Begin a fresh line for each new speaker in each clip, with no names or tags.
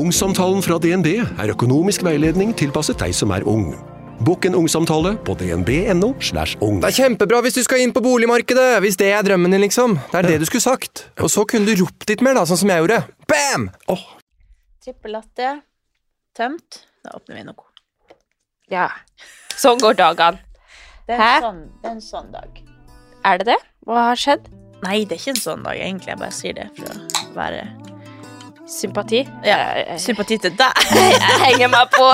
Ungsamtalen fra DNB er økonomisk veiledning tilpasset deg som er ung. Bokk en ungsamtale på dnb.no. slash ung.
Det er kjempebra hvis du skal inn på boligmarkedet, hvis det er drømmen din, liksom. Det er det du skulle sagt. Og så kunne du ropt litt mer, da, sånn som jeg gjorde. Bam!
Oh.
Trippelatte. Tømt. Da åpner vi noe.
Ja. Sånn går dagene.
Det er, en sånn, det er en sånn dag.
Er det det? Hva har skjedd?
Nei, det er ikke en sånn dag, egentlig. Jeg bare sier det for å være
Sympati?
ja, sympati til deg.
Jeg henger meg på.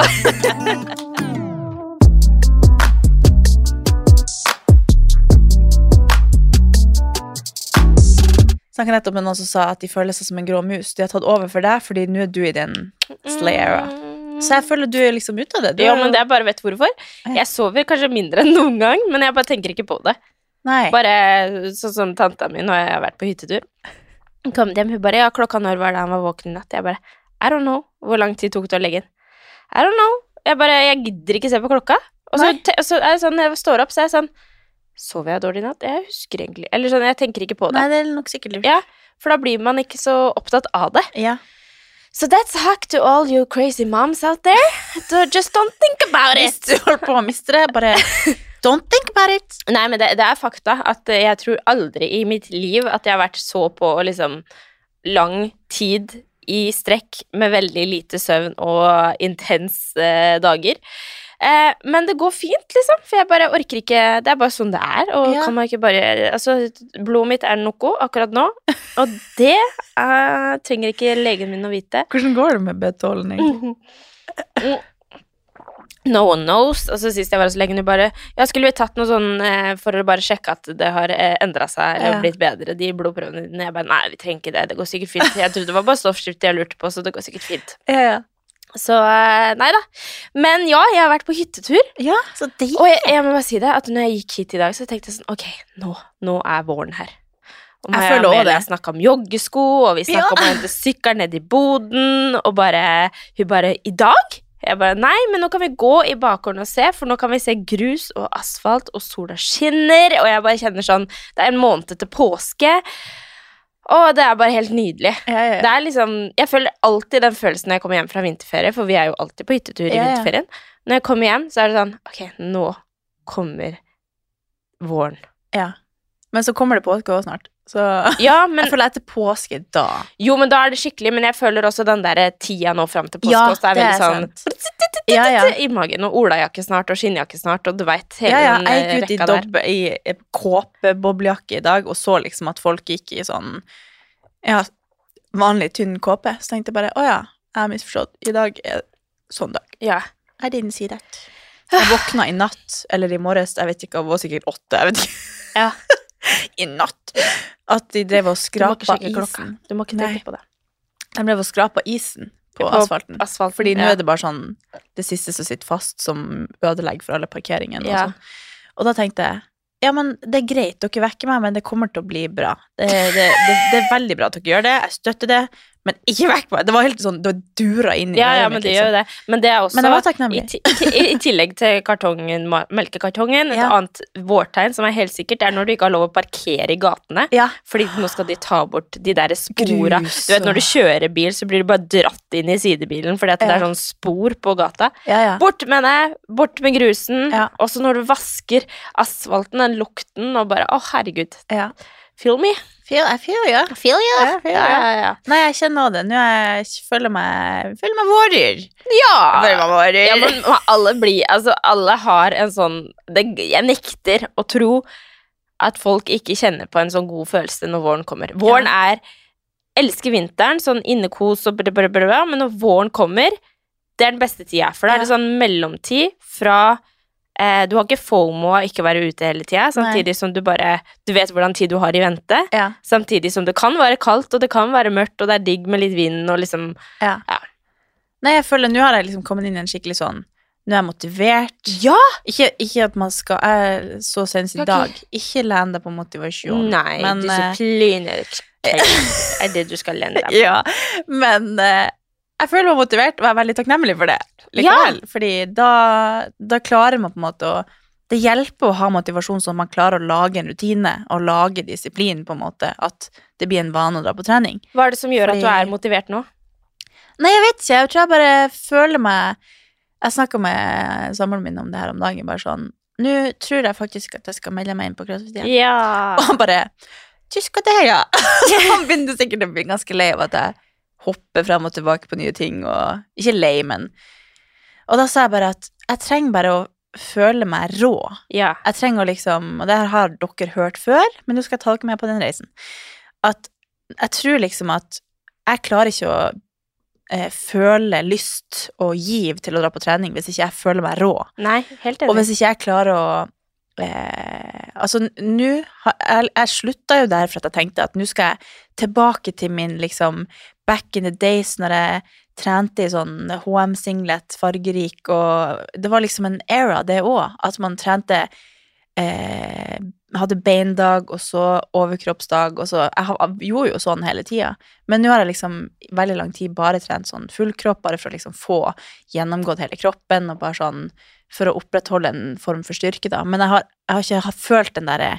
Snakka nettopp med noen som sa at de føler seg som en grå mus. De har tatt over for deg, fordi nå er du i din slayera. Så jeg føler du er liksom ute av det. Du er
men det er bare vet hvorfor. Jeg sover kanskje mindre enn noen gang, men jeg bare tenker ikke på det.
Nei.
Bare sånn som tanta mi når jeg har vært på hyttetur. Kom hjem, hun bare 'Ja, klokka når var det han var våken i natt?' Jeg bare 'I don't know'. Hvor lang tid tok det å legge inn? I don't know. Jeg bare Jeg gidder ikke se på klokka. Og så,
Nei.
så er det sånn, når jeg står opp, så er jeg sånn Sover jeg dårlig i natt? Jeg husker egentlig Eller sånn, jeg tenker ikke på det.
Nei, det er nok sikkert lurt.
Ja, for da blir man ikke så opptatt av det.
Ja.
So that's a hack to all you crazy moms out there. So just don't think about
Hvis du holder på å miste det, bare don't think about it.
Nei, men det, det er fakta at jeg tror aldri i mitt liv at jeg har vært så på liksom lang tid i strekk med veldig lite søvn og intense eh, dager. Eh, men det går fint, liksom, for jeg bare orker ikke Det er bare sånn det er. Og
Ja.
kan man ikke bare Altså, blodet mitt er noe akkurat nå, og det eh, trenger ikke legen min å vite.
Hvordan går det med B12 egentlig?
No one knows. Og så sist jeg var hos legen, hun bare Ja, skulle vi tatt noe sånn eh, for å bare sjekke at det har eh, endra seg eller
Ja.
blitt bedre, de blodprøvene dine? Jeg bare Nei, vi trenger ikke det. Det går sikkert fint. Jeg trodde det var bare stoffskifte jeg lurte på, så det går sikkert fint.
Ja, ja.
Så eh, nei da. Men ja, jeg har vært på hyttetur.
ja, så det...
Og jeg, jeg må bare si det, at når jeg gikk hit i dag, så tenkte jeg sånn Ok, nå, nå er våren her. Og
Jeg føler
òg
det.
Jeg snakka om joggesko, og vi snakka
Ja.
om å hente sykkelen ned i boden, og bare Hun bare I dag? Jeg bare Nei, men nå kan vi gå i bakgården og se, for nå kan vi se grus og asfalt, og sola skinner, og jeg bare kjenner sånn Det er en måned til påske, og det er bare helt nydelig.
Ja, ja,
Det er liksom Jeg føler alltid den følelsen når jeg kommer hjem fra vinterferie, for vi er jo alltid på hyttetur i vinterferien. Når jeg kommer hjem, så er det sånn Ok, nå kommer våren.
ja. Men så kommer det påske også snart. Så
Ja,
jeg
men
føler til påske da.
Jo, men da er det skikkelig, men jeg føler også den der tida nå fram til påske
Ja,
også er veldig sånn
Ja, ja.
i magen, og olajakke snart, og skinnjakke snart, og du veit hele
Ja, ja, jeg
eh,
gikk ut i, dobbe, i eh, kåpeboblejakke i dag og så liksom at folk gikk i sånn ja, vanlig tynn kåpe. Så tenkte jeg bare å ja, jeg har misforstått. I dag er sånn dag.
Ja.
I didn't see that. Jeg våkna i natt, eller i morges, jeg vet ikke, det var sikkert åtte, jeg vet ikke.
Ja.
I natt. At de drev og skrapa
klokka.
isen.
Du må ikke
Nei.
på det.
De drev og skrapa isen på,
På
asfalten.
asfalten.
Fordi nå er det bare sånn det siste som sitter fast, som ødelegger for alle parkeringene.
Ja.
Og, og da tenkte jeg ja, men det er greit, dere vekker meg, men det kommer til å bli bra. Det, det, det, det er veldig bra at dere gjør det, jeg støtter det, men ikke vekk meg. Det var helt sånn, det dura inn i
Ja, ja, men det
liksom.
gjør jo det. Men det er også
Men jeg var takknemlig.
I, i, I tillegg til kartongen, melkekartongen, et
Ja.
annet vårtegn som er helt sikkert, er når du ikke har lov å parkere i gatene.
Ja.
Fordi nå skal de ta bort de der spora.
Grus
Du vet, Når du kjører bil, så blir du bare dratt inn i sidebilen fordi at det er sånn spor på gata.
Ja, ja.
Bort med det! Bort med grusen.
Ja.
Også når du vasker asfalten, den lukten, og bare Å, herregud.
ja.
Feel me.
Feel, I feel you.
Feel you.
Yeah. feel
Ja, ja, ja.
Nei, jeg kjenner også det. Nå jeg, føler meg føler meg warrior.
Ja.
Føler meg warrior.
Ja, men alle blir Altså, alle har en sånn det, Jeg nekter å tro at folk ikke kjenner på en sånn god følelse når våren kommer. Våren er Elsker vinteren, sånn innekos og bla, bla, bla, men når våren kommer, det er den beste tida. For da er det sånn mellomtid fra eh, Du har ikke fomo av ikke å være ute hele tida, samtidig som du bare Du vet hvordan tid du har i vente.
Ja.
Samtidig som det kan være kaldt, og det kan være mørkt, og det er digg med litt vind og liksom
Ja.
Ja.
Nei, jeg føler nå har jeg liksom kommet inn i en skikkelig sånn Nå er jeg motivert.
Ja!
Ikke, ikke at man skal Jeg så senest i dag. Ikke len deg på motivasjon.
Nei,
men, eh,
disiplin er er det du skal lene deg på.
Ja, men eh, jeg føler meg motivert og er veldig takknemlig for det likevel. Fordi da, da klarer man på en måte å Det hjelper å ha motivasjon sånn at man klarer å lage en rutine og lage disiplin, på en måte. At det blir en vane å dra på trening.
Hva er det som gjør at du er motivert nå?
Nei, jeg vet ikke. Jeg tror jeg bare føler meg Jeg snakka med samboeren min om det her om dagen. Bare sånn Nå tror jeg faktisk at jeg skal melde meg inn på CrossFit igjen.
Ja.
Og han bare Tysk skal det, ja! Så han begynte sikkert å bli ganske lei av at jeg hopper frem og tilbake på nye ting, og ikke lei, men Og da sa jeg bare at jeg trenger bare å føle meg rå.
ja.
Jeg trenger å liksom Og det her har dere hørt før, men nå skal jeg ta dere med på den reisen. At jeg tror liksom at jeg klarer ikke å eh, føle lyst og giv til å dra på trening hvis ikke jeg føler meg rå.
Nei, helt
Og hvis ikke jeg klarer å eh, Altså, nå Jeg, jeg slutta jo der for at jeg tenkte at nå skal jeg tilbake til min liksom back in the days når jeg trente i sånn HM-singlet, fargerik, og det var liksom en era, det òg. At man trente eh, Hadde beindag, og så overkroppsdag, og så Jeg jeg gjorde jo sånn hele tida. Men nå har jeg liksom veldig lang tid bare trent sånn full kropp, bare for å liksom få gjennomgått hele kroppen, og bare sånn for å opprettholde en form for styrke, da. Men jeg har, jeg har ikke har følt den derre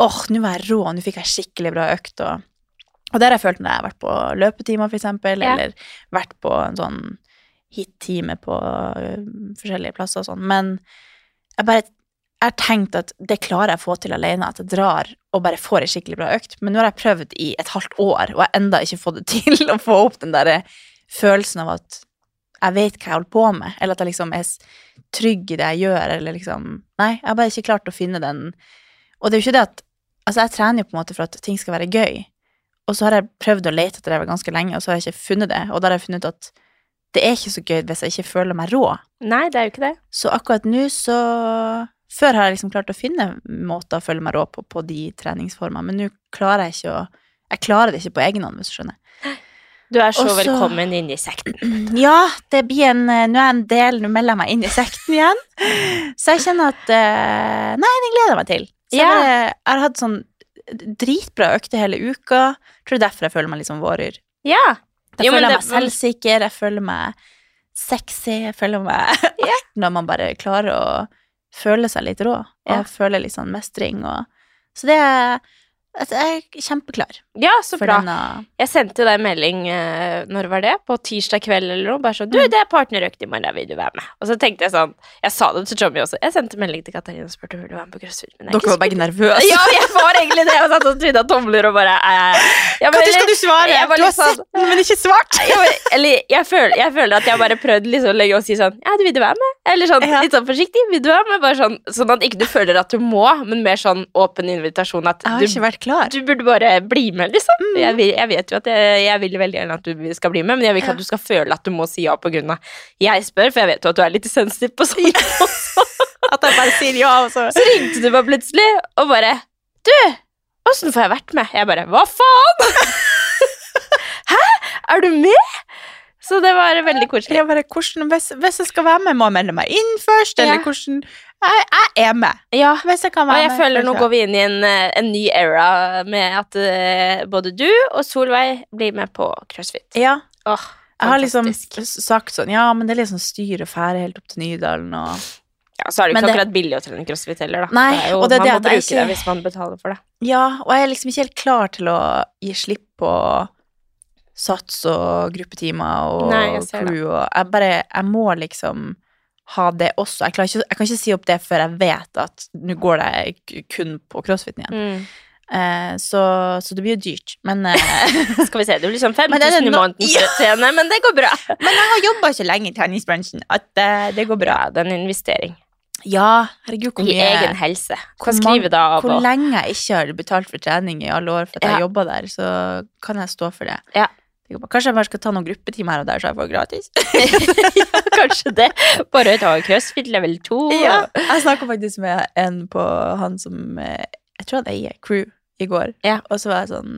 åh, nå var jeg rå, nå fikk jeg skikkelig bra økt, og, og det har jeg følt når jeg har vært på løpetimer, eksempel,
Ja.
eller vært på en sånn hit-time på forskjellige plasser og sånn. Men jeg bare jeg har tenkt at det klarer jeg å få til alene, at jeg drar og bare får ei skikkelig bra økt. Men nå har jeg prøvd i et halvt år, og jeg har enda ikke fått det til å få opp den derre følelsen av at jeg vet hva jeg holder på med, eller at jeg liksom er trygg i det jeg gjør, eller liksom Nei, jeg har bare ikke klart å finne den Og det er jo ikke det at Altså, jeg trener jo på en måte for at ting skal være gøy, og så har jeg prøvd å lete etter det ganske lenge, og så har jeg ikke funnet det, og da har jeg funnet ut at det er ikke så gøy hvis jeg ikke føler meg rå.
Nei, det er jo ikke det.
Så akkurat nå så Før har jeg liksom klart å finne måter å føle meg rå på på de treningsformene, men nå klarer jeg ikke å Jeg klarer det ikke på egen hånd, hvis du skjønner.
Du er så
Også,
velkommen inn i sekten.
Ja, det blir en Nå er jeg en del, nå melder jeg meg inn i sekten igjen. Så jeg kjenner at eh, Nei, det gleder jeg meg til. Så jeg,
Ja.
bare, jeg har hatt sånn dritbra økter hele uka. Tror det er derfor jeg føler meg litt som våryr.
Ja.
Jeg
Jo, føler
føler
det-
meg selvsikker, jeg føler meg sexy, jeg føler meg Når man bare klarer å føle seg litt rå, og
Ja.
føle litt sånn mestring og Så det er Jeg er kjempeklar
ja, så bra.
denne
Jeg sendte deg en melding eh, når var det? På tirsdag kveld eller noe. Bare sånn 'Du,
Mm.
det er partnerøkt i morgen, vil du være med?' Og så tenkte jeg sånn Jeg sa det til Tommy også. Jeg sendte melding til Katarina og spurte om du være med på CrossFit. Er
Dere var begge nervøse.
Ja, jeg var egentlig det. Jeg satt og tvinna tomler og bare
Når skal du svare?
Jeg
Du har
sånn-
sett den, men ikke svart!
Jeg, eller jeg føler, jeg føler at jeg bare prøvde liksom lenge å si sånn Ja, du vil du være med? Eller sånn
Ja.
litt sånn forsiktig. Vil du være med? Bare sånn, sånn at ikke du føler at du må, men mer sånn åpen invitasjon at du,
klar.
du burde bare bli med, liksom.
Mm.
Jeg, vil, jeg vet jo at jeg, jeg vil veldig gjerne at du skal bli med, men jeg vil ikke
Ja.
at du skal føle at du må si ja på grunn av Jeg spør, for jeg vet jo at du er litt sensitiv på sånt.
At jeg bare sier ja, og så
Så ringte du meg plutselig og bare Du, åssen får jeg vært med? Jeg bare Hva faen? Hæ? Er du med? Så det var veldig koselig.
Jeg bare, hvordan, hvis, hvis jeg skal være med, må jeg melde meg inn først,
Ja.
eller hvordan jeg, jeg er med.
Ja,
Hvis jeg kan
og
være
jeg
med.
føler nå går vi inn i en, eh, en ny era med at uh, både du og Solveig blir med på CrossFit.
Ja,
Oh,
jeg har liksom sagt sånn, ja, men det er sånn styr og fære helt opp til Nydalen, og
Ja, så er det ikke
det-
akkurat billig å trene CrossFit heller, da.
Nei,
jo,
og det er
man
det
må bruke
ikke-
det hvis man betaler for det.
Ja, og jeg er liksom ikke helt klar til å gi slipp på sats og gruppetimer og
Nei,
crew, og jeg bare, jeg må liksom ha det også. Jeg, ikke, jeg kan ikke si opp det før jeg vet at nå går det kun på crossfiten igjen.
Mm.
Eh, så, så det blir jo dyrt. Men, eh,
Skal vi se, det blir liksom
det er
5000 i måneden å trene, men det går bra.
men jeg har jobba så lenge i tennisbransjen at eh, det går bra.
Ja, det er en investering
Ja, herregud, hvor
i
mye
egen helse.
hvor
skriver da av.
Hvor lenge jeg ikke har betalt for trening i alle år for at jeg
har
jobba der, så kan jeg stå for det.
Ja.
Kanskje jeg bare skal ta noen gruppetimer her og der, så jeg får gratis.
ja, kanskje det. Bare ta CrossFit level 2.
Ja. Jeg snakka faktisk med en på han som eh, Jeg tror han eier Crew i går.
Ja.
Og så var jeg sånn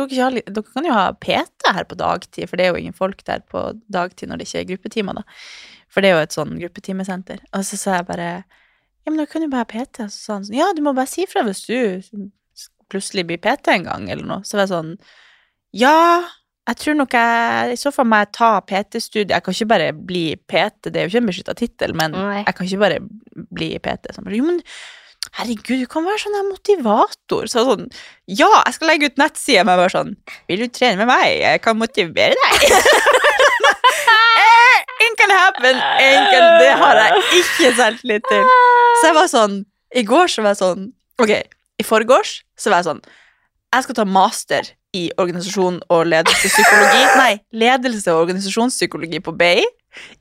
ha, dere kan jo ha PT her på dagtid, for det er jo ingen folk der på dagtid når det ikke er gruppetimer, da. For det er jo et sånn gruppetimesenter. Og så sa jeg bare Ja, men dere kan jo bare ha PT. Og så sa han sånn Ja, du må bare si fra hvis du plutselig blir PT en gang, eller noe. Så var jeg sånn Ja, jeg tror nok jeg I så fall må jeg ta PT-studiet. Jeg kan ikke bare bli PT, det er jo ikke en beskytta tittel, men
Nei.
jeg kan ikke bare bli PT. Sånn, jo, men herregud, du kan være sånn en motivator. Så sånn, ja, jeg skal legge ut nettside jeg bare sånn Vil du trene med meg? Jeg kan motivere deg. Enkel happen. Enkel, det har jeg ikke selvtillit til. Så jeg var sånn I går så var jeg sånn Ok, i forgårs så var jeg sånn Jeg skal ta master i organisasjon og ledelsespsykologi. Nei, ledelse og organisasjonspsykologi på BI.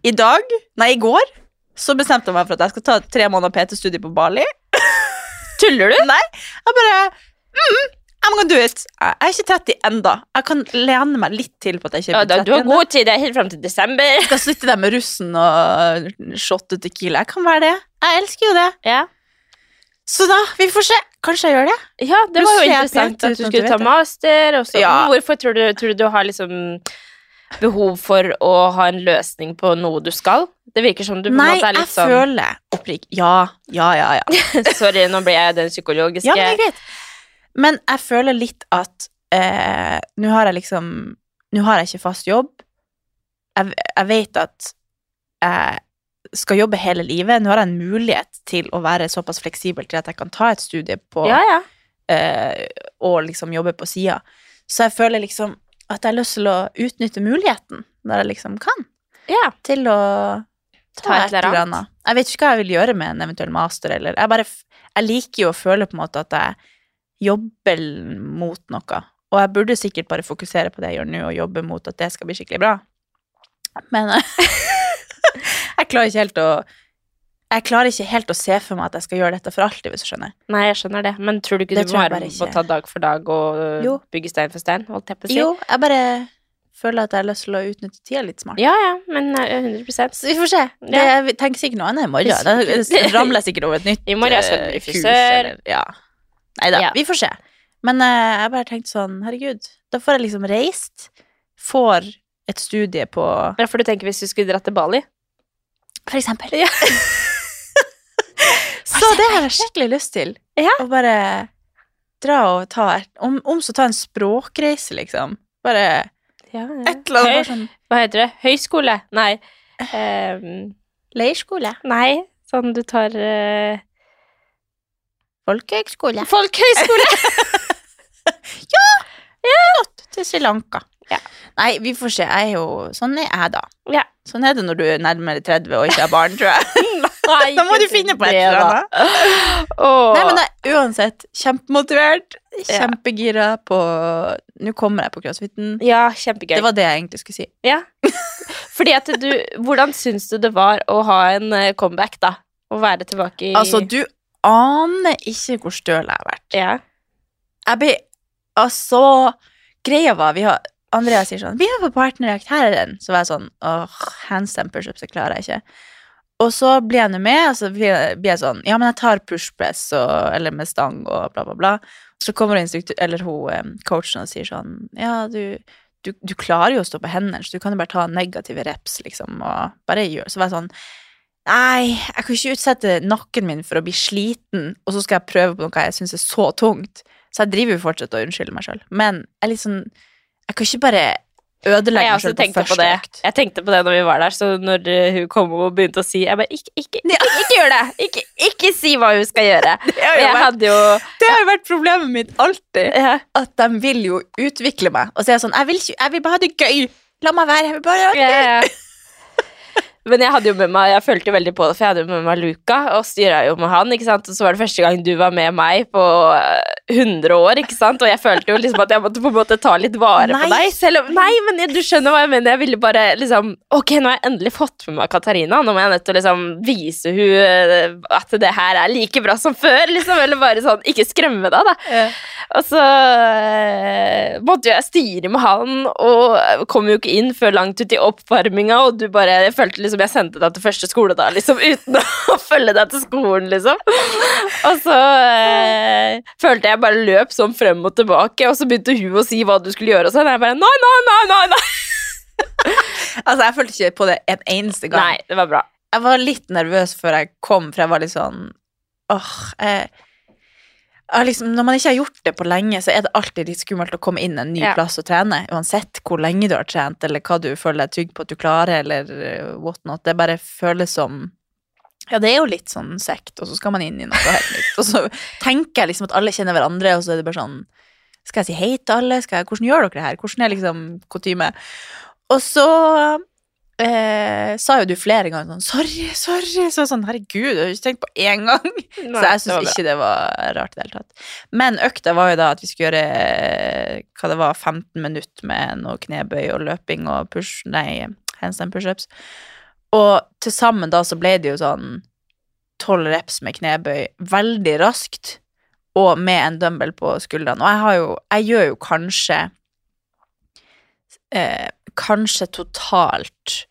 I dag, nei, i går, så bestemte jeg meg for at jeg skal ta tre måneder PT-studie på Bali.
Tuller du?
Nei, jeg bare mm, I'm gonna do it. Jeg er ikke 30 enda. Jeg kan lene meg litt til på at jeg ikke
Ja,
er
da,
30
du har
enda.
god tid. Det er helt fram til desember.
Jeg skal sitte der med russen og shotte tequila. Jeg kan være det. Jeg elsker jo det.
Ja,
Så da, vi får se. Kanskje jeg gjør det.
ja det var jo
er
interessant at du skulle ta master.
Ja.
Hvorfor tror du, tror du du har liksom behov for å ha en løsning på noe du skal? Det virker som du på en
Nei,
måte er litt sånn Nei, jeg
føler opprikk... Ja, ja, ja, ja.
Sorry, nå ble jeg den psykologiske
Ja, men det er greit. Men jeg føler litt at eh, Nå har jeg liksom Nå har jeg ikke fast jobb. Jeg, jeg vet at jeg skal jobbe hele livet. Nå har jeg en mulighet til å være såpass fleksibel til at jeg kan ta et studie på
Ja, ja.
eh, og liksom jobbe på sida. Så jeg føler liksom at jeg har lyst til å utnytte muligheten når jeg liksom kan,
ja.
til å ta,
Ta et eller annet.
Jeg vet ikke hva jeg vil gjøre med en eventuell master, eller Jeg bare Jeg liker jo å føle på en måte at jeg jobber mot noe. Og jeg burde sikkert bare fokusere på det jeg gjør nå, og jobbe mot at det skal bli skikkelig bra. Men jeg klarer ikke helt å Jeg klarer ikke helt å se for meg at jeg skal gjøre dette for alltid, hvis du skjønner.
Nei, jeg skjønner det. Men tror du ikke
Det
du
må være
med
på
må ta dag for dag og øh,
Jo.
bygge stein for stein? Holdt jeg på å si?
Jo, jeg bare føler at jeg har lyst til å utnytte tida litt smart.
Ja, ja, men øh, 100
Så vi får se. Det, jeg tenker sikkert noe annet i morgen. Da ramler jeg sikkert over et nytt
I morgen skal du
eh,
bli frisør.
Ja. Nei da,
Ja.
vi får se. Men uh, jeg bare tenkte sånn, herregud, da får jeg liksom reist, får et studie på
Ja, for du tenker hvis du skulle dratt til Bali?
For eksempel. så det har jeg skikkelig lyst til.
Ja.
Å bare dra og ta et, om, om så ta en språkreise, liksom. Bare
Ja,
et eller annet.
Høy-
sånn
Hva heter det? Høyskole? Nei. Um,
leirskole.
nei, sånn du tar uh,
Folkehøgskole.
Folkehøyskole!
Til Sri Lanka.
Ja.
Nei, vi får se. Jeg er jo Sånn er jeg, da.
Ja.
Sånn er det når du er nærmere 30 og ikke har barn, tror jeg.
Nei,
Da må du finne på et eller annet. Nei, men jeg uansett kjempemotivert. Kjempegira på Nå kommer jeg på crossfiten.
Ja, kjempegøy.
Det var det jeg egentlig skulle si.
Ja. Fordi at du Hvordan syns du det var å ha en eh, comeback, da? Å være tilbake i
Altså, du aner ikke hvor støl jeg har vært.
Ja.
Jeg ble Altså Greia var vi har, Andrea sier sånn 'Vi er på partnerjakt, her er den.' Så var jeg sånn åh, handstand pushups, det klarer jeg ikke. Og så blir jeg nå med, og så blir jeg, sånn 'Ja, men jeg tar pushpress og, eller med stang og bla, bla, bla'. Så kommer instruktør, eller hun eh, coachen og sier sånn 'Ja, du, du, du klarer jo å stå på hendene, så du kan jo bare ta negative reps, liksom, og bare gjøre Så var jeg sånn Nei, jeg kan ikke utsette nakken min for å bli sliten, og så skal jeg prøve på noe jeg syns er så tungt. Så jeg driver jo fortsatt og unnskylder meg sjøl. Men jeg er litt sånn Jeg kan ikke bare ødelegge meg
selv
sjøl på første økt.
Jeg tenkte på det når vi var der, så når eh, hun kom og begynte å si Jeg bare Ikke, ikke, ikke, ikke gjør det! Ikke, ikke si hva hun skal gjøre.
Det har jo vært,
jo
det har jo vært problemet mitt alltid.
ja.
At de vil jo utvikle meg. Og så er jeg sånn Jeg vil, ikke, jeg vil bare ha det gøy. La meg være. Jeg vil bare ha det
Ja,
gøy.
ja. Men jeg hadde jo med meg Jeg følte jo veldig på det, for jeg hadde jo med meg Luca, og styra jo med han, ikke sant. Og så var det første gang du var med meg på eh, 100 år, ikke sant. Og jeg følte jo liksom at jeg måtte på en måte ta litt vare på deg. Selv om Nei, men jeg- du skjønner hva jeg mener. Jeg ville bare liksom Ok, nå har jeg endelig fått med meg Katarina. Nå må jeg nødt til å liksom vise hun eh, at det her er like bra som før, liksom. Eller bare sånn Ikke skremme deg, da.
Ja.
Og så eh, måtte jo jeg styre med han, og kom jo ikke inn før langt ut i oppvarminga, og du bare Jeg følte liksom jeg sendte deg til første skoledag, liksom, uten å følge deg til skolen, liksom. Og så eh, følte jeg bare løp sånn frem og tilbake, og så begynte hun å si hva du skulle gjøre, og sånn. Jeg bare nei, nei, nei, nei, nei.
Altså, jeg følte ikke på det en eneste gang.
Nei, det var bra.
Jeg var litt nervøs før jeg kom, for jeg var litt sånn Åh, jeg liksom, Når man ikke har gjort det på lenge, så er det alltid litt skummelt å komme inn en ny
Ja.
plass og trene. Uansett hvor lenge du har trent, eller hva du føler deg trygg på at du klarer, eller uh, whatnot. Det bare føles som Ja, det er jo litt sånn sekt, og så skal man inn i noe helt nytt. Og så tenker jeg liksom at alle kjenner hverandre, og så er det bare sånn Skal jeg si hei til alle? Skal jeg, hvordan gjør dere det her? Hvordan er liksom kutyme? Og så eh, sa jo du flere ganger sånn Sorry, sorry. Så sånn, herregud, jeg har ikke tenkt på én gang. så jeg syns ikke det var rart i det hele tatt. Men økta var jo da at vi skulle gjøre hva det var, 15 minutter med noe knebøy og løping og push, nei, handstand pushups. Og til sammen da så ble det jo sånn 12 reps med knebøy veldig raskt, og med en dumbbell på skuldrene. Og jeg har jo Jeg gjør jo kanskje eh, Kanskje totalt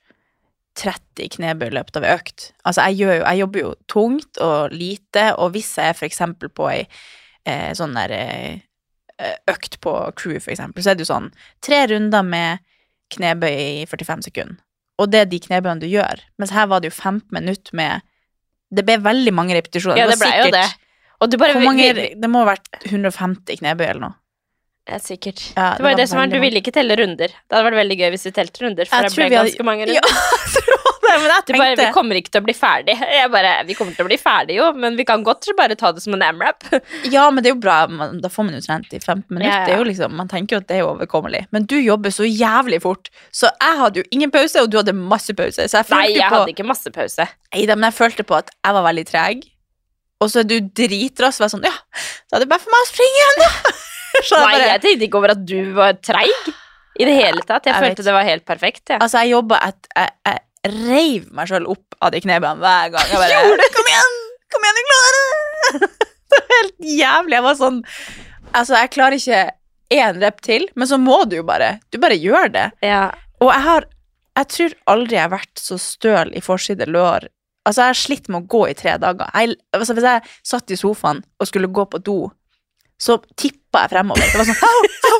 30 knebøy i løpet av en økt. Altså, jeg, jo, jeg jobber jo tungt og lite, og hvis jeg er for eksempel på ei eh, sånn der eh, økt på crew, for eksempel, så er det jo sånn tre runder med knebøy i 45 sekunder. Og det er de knebøyene du gjør. Mens her var det jo 15 minutter med Det ble veldig mange repetisjoner.
Ja, det ble jo det. Bare
mange, det må ha vært 150 knebøy eller noe.
Ja, sikkert.
Ja,
det var jo
det
det som var,
var
Du ville ikke telle runder. Det hadde vært veldig gøy hvis vi telte runder, for
Jeg
det ble
ganske hadde-
mange
Ja,
runder.
jeg tror det, men jeg
Du bare, vi kommer ikke til å bli ferdig. Jeg bare, vi kommer til å bli ferdig jo, men vi kan godt bare ta det som en amrap.
Ja, men det er jo bra. Da får man jo trent i 15 minutter.
Ja, ja.
Det er jo liksom, man tenker jo at det er overkommelig. Men du jobber så jævlig fort, så jeg hadde jo ingen pause, og du hadde masse pause. Så jeg følte
Nei, jeg
på
hadde ikke masse pause.
Nei men jeg følte på at jeg var veldig treg. Og så er du dritrask. Og er sånn, ja, da er det bare for meg å springe igjen, da. Jeg
Nei, jeg tenkte ikke over at du var treig i det hele tatt. Jeg,
Jeg vet
følte det var helt perfekt. Ja.
altså, jeg jobba et Jeg, jeg reiv meg sjøl opp av de knebøyene hver gang. Jeg bare, Kom igjen! Kom igjen, du klarer det! Det var helt jævlig. Jeg var sånn Altså, jeg klarer ikke én rep til, men så må du jo bare. Du bare gjør det.
Ja.
Og jeg har Jeg tror aldri jeg har vært så støl i forside lår. Altså, jeg har slitt med å gå i tre dager. Jeg, altså, hvis jeg satt i sofaen og skulle gå på do, så tippa jeg fremover. Det var sånn au, au.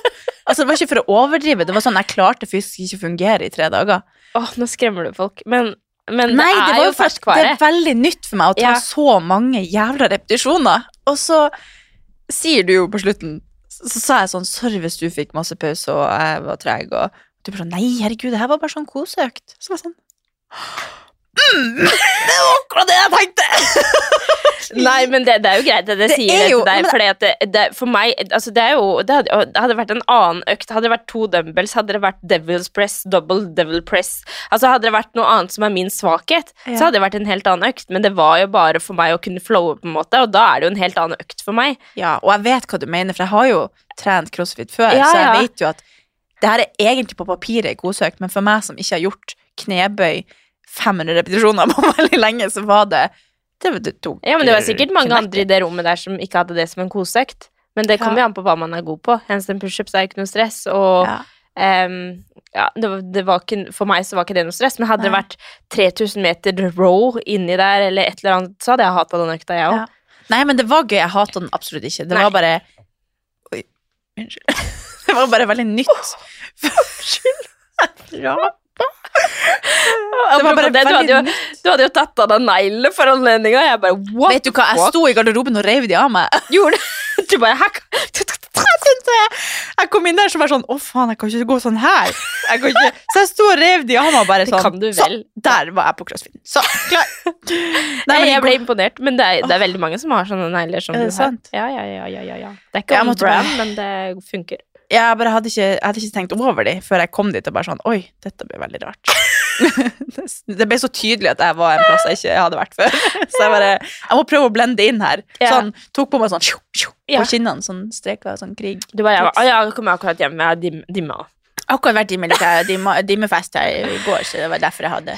Altså, det var ikke for å overdrive, det var sånn jeg klarte fysisk ikke å fungere i tre dager.
Åh, nå skremmer du folk. Men, men
Nei,
det
det
er jo
ferskvare. det er veldig nytt for meg å ta
Ja.
så mange jævla repetisjoner. Og så sier du jo på slutten Så, så sa jeg sånn Sorry hvis du fikk masse pause og jeg var treg, og du bare sånn Nei, herregud, det her var bare sånn koseøkt. Så var jeg sånn mm, Det var akkurat det jeg tenkte!
Nei, men det, det er jo greit det, det,
Det
sier
jeg
til deg, fordi at det, det, for meg altså det er jo det hadde, hadde vært en annen økt. Hadde det vært to dumbbells, hadde det vært devil's press, double devil press Altså Hadde det vært noe annet som er min svakhet,
Ja.
så hadde det vært en helt annen økt. Men det var jo bare for meg å kunne flowe, på en måte, og da er det jo en helt annen økt for meg.
Ja, og jeg vet hva du mener, for jeg har jo trent crossfit før,
Ja,
så jeg
ja.
vet jo at det her er egentlig på papiret godsøkt, men for meg som ikke har gjort knebøy 500 repetisjoner på veldig lenge, så var det Det, det tok
Ja, men det var sikkert mange andre i det rommet der som ikke hadde det som en koseøkt. Men det kommer
Ja.
jo an på hva man er god på. Handstand pushups er ikke noe stress, og
Ja.
Um, ja, det var, det var ikke, for meg så var ikke det noe stress, men hadde det vært 3000 meter row inni der, eller et eller annet, så hadde jeg hata den økta, jeg òg.
Ja. Nei, men det var gøy. Jeg hata den absolutt ikke. Det
Nei.
var bare Oi, unnskyld. Det var bare veldig nytt. Unnskyld. Rapa. Det var bare
det, du, hadde jo, du hadde jo tatt av deg neglene for anledninga. Jeg bare what
Vet du hva, jeg sto i garderoben og reiv de av meg.
Gjorde? Du bare.
Jeg kom inn der så var sånn Å, faen, jeg kan ikke gå sånn her. Så jeg sto og rev de av meg bare sånn.
du.
Så, der var jeg på crossfit. Så, klar.
Nei, jeg ble imponert, men det er, det er veldig mange som har sånne negler som
Er
du
det
har.
sant?
Ja, ja, ja, ja, ja. Det er ikke on brand, men det funker.
Jeg bare hadde ikke, jeg hadde ikke tenkt over de før jeg kom dit og bare sånn Oi, dette ble veldig rart. det ble så tydelig at jeg var en plass jeg ikke hadde vært før. Så jeg bare Jeg må prøve å blende inn her.
Ja.
Sånn, tok på meg sånn tjo, tjo, på kinnene, sånn streker, sånn krig.
Du bare ja, ja, jeg kommer akkurat hjem, jeg dimmer. dimma.
Akkurat vært i militæret, dimmefest her i går, så det var derfor jeg hadde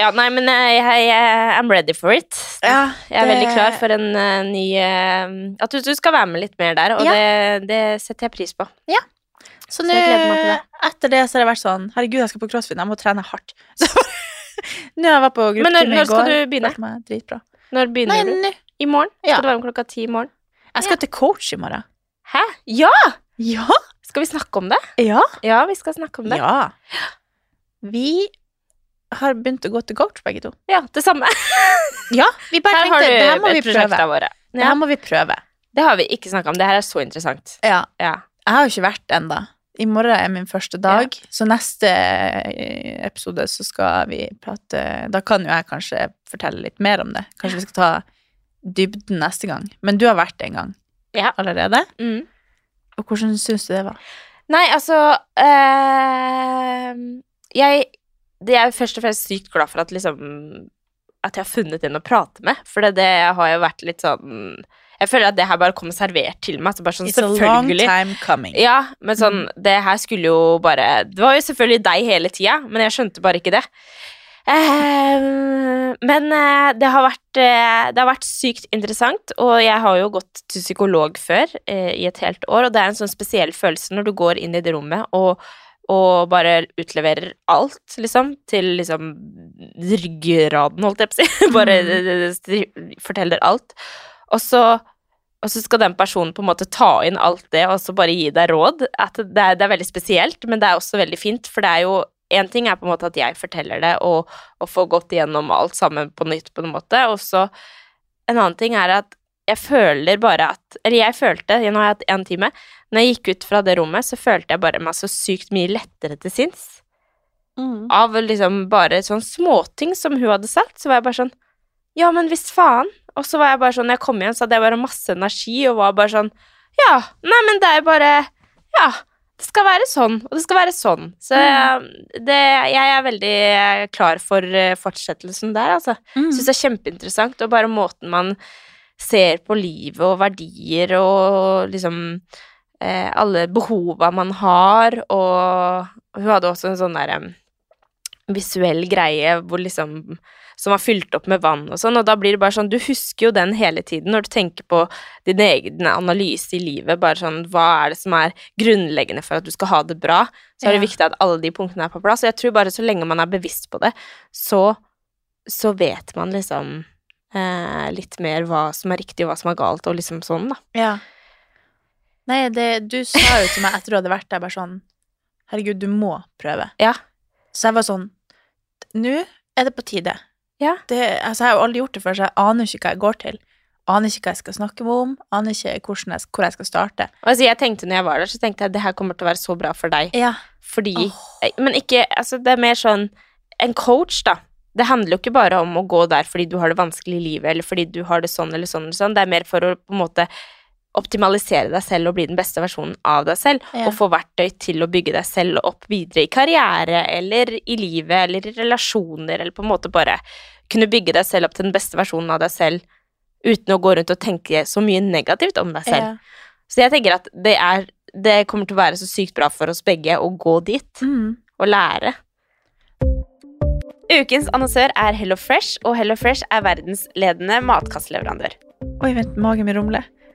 Ja, nei, men jeg, jeg, jeg I'm ready for it.
Ja,
Jeg er
det-
veldig klar for en uh, ny uh, At du, du skal være med litt mer der, og
Ja.
det, det setter jeg pris på.
Så
Så
nå,
jeg det.
etter det så har det vært sånn Herregud, jeg skal på crossfit, jeg må trene hardt. Så, Nå jeg vært på
Men i
går. Men
når skal du begynne?
Dritbra.
Når begynner
Nei,
du? I morgen?
Ja.
Skal du være med klokka ti i morgen?
Jeg skal til coach i morgen.
Hæ? Ja!
Ja!
Skal vi snakke om det?
Ja.
Ja, vi skal snakke om det.
Ja. Vi har begynt å gå til coach, begge to.
Ja, det samme.
Ja, vi bare
Her har
tenkte det her må vi prøve.
våre.
Det
Ja.
her må vi prøve.
Det har vi ikke snakka om. Det her er så interessant.
Ja.
Ja.
Jeg har jo ikke vært ennå. I morgen er min første dag, så neste eh, episode så skal vi prate Da kan jo jeg kanskje fortelle litt mer om det. Kanskje vi skal ta dybden neste gang. Men du har vært det en gang
Ja.
allerede.
Mm.
Og hvordan syns du det var?
Nei, altså øh, Jeg det er først og fremst sykt glad for at liksom At jeg har funnet en å prate med. For det, det har jo vært litt sånn Jeg føler at det her bare kommer servert til meg. Så bare sånn,
It's a long time coming.
Ja, men sånn Det her skulle jo bare Det var jo selvfølgelig deg hele tida, men jeg skjønte bare ikke det. Eh, men eh, det har, vært, eh, det har vært sykt interessant, og jeg har jo gått til psykolog før eh, i et helt år, og det er en sånn spesiell følelse når du går inn i det rommet og, og bare utleverer alt, liksom, til liksom ryggraden, holdt jeg på å si. bare eh, forteller alt. Og så, og så skal den personen på en måte ta inn alt det og så bare gi deg råd. At det, er, det er veldig spesielt, men det er også veldig fint, for det er jo en ting er på en måte at jeg forteller det og, og får gått igjennom alt sammen på nytt på en måte, og så en annen ting er at jeg føler bare at Eller jeg følte, nå har jeg hatt én time, når jeg gikk ut fra det rommet, så følte jeg bare meg så sykt mye lettere til sinns. Av liksom bare sånn småting som hun hadde sagt, så var jeg bare sånn Ja, men visst faen. Og så var jeg bare sånn, når jeg kom hjem, så hadde jeg bare masse energi og var bare sånn Ja, nei, men det er bare Ja. Det skal være sånn, og det skal være sånn. Så det, jeg er veldig klar for eh, fortsettelsen der, altså.
Mm.
Syns det er kjempeinteressant, og bare måten man ser på livet og verdier og liksom eh, alle behova man har, og hun hadde også en sånn derre visuell greie hvor liksom som var fylt opp med vann og sånn, og da blir det bare sånn Du husker jo den hele tiden når du tenker på din egen analyse i livet, bare sånn Hva er det som er grunnleggende for at du skal ha det bra? Så er det
Ja.
viktig at alle de punktene er på plass. Og jeg tror bare så lenge man er bevisst på det, så så vet man liksom eh, litt mer hva som er riktig og hva som er galt, og liksom sånn, da.
Ja. Nei, det, du sa jo til meg etter du hadde vært der, bare sånn Herregud, du må prøve.
Ja.
Så jeg var sånn Nå er det på tide.
Ja.
Det, altså, jeg har jo aldri gjort det før, så jeg aner ikke hva jeg går til. Aner ikke hva jeg skal snakke om, aner ikke jeg, hvor jeg skal starte.
Altså, jeg tenkte når jeg var der, så tenkte jeg det her kommer til å være så bra for deg.
Ja.
Fordi oh. Men ikke Altså, det er mer sånn En coach, da. Det handler jo ikke bare om å gå der fordi du har det vanskelig i livet, eller fordi du har det sånn eller sånn eller sånn. Det er mer for å på en måte optimalisere deg selv og bli den beste versjonen av deg selv,
Ja.
og få verktøy til å bygge deg selv opp videre i karriere eller i livet eller i relasjoner, eller på en måte bare kunne bygge deg selv opp til den beste versjonen av deg selv uten å gå rundt og tenke så mye negativt om deg selv.
Ja.
Så jeg tenker at det er Det kommer til å være så sykt bra for oss begge å gå dit
Mm.
og lære. Ukens annonsør er Hello Fresh, og Hello Fresh er verdensledende matkastleverandør.
Oi, vent, magen min rumler.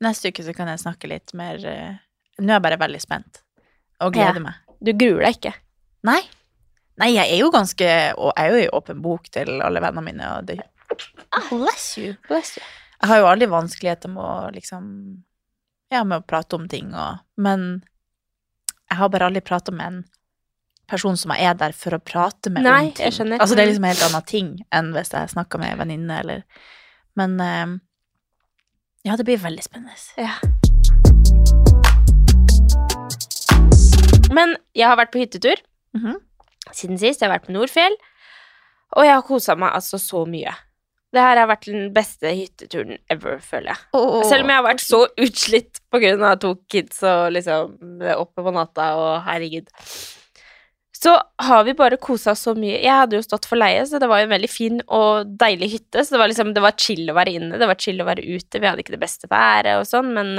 Neste uke så kan jeg snakke litt mer eh, Nå er jeg bare veldig spent og gleder
Ja.
meg.
Du gruer deg ikke?
Nei. Nei, jeg er jo ganske Og jeg er jo i åpen bok til alle vennene mine. Og det, bless you.
Bless you.
Jeg har jo aldri vanskeligheter med å liksom Ja, med å prate om ting og Men jeg har bare aldri prata med en person som jeg er der for å prate med
Nei,
om ting.
jeg skjønner.
Altså, det er liksom en helt annen ting enn hvis jeg snakker med en venninne eller Men eh, ja, det blir veldig spennende.
Ja. Men jeg har vært på hyttetur
Mhm.
siden sist. Jeg har vært på Nordfjell, og jeg har kosa meg altså så mye. Det her har vært den beste hytteturen ever, føler jeg. Selv om jeg har vært så utslitt på grunn av to kids og liksom oppe på natta og herregud. Så har vi bare kosa oss så mye. Jeg hadde jo stått for leie, så det var jo en veldig fin og deilig hytte. Så det var liksom, det var chill å være inne, det var chill å være ute. Vi hadde ikke det beste været og sånn, men,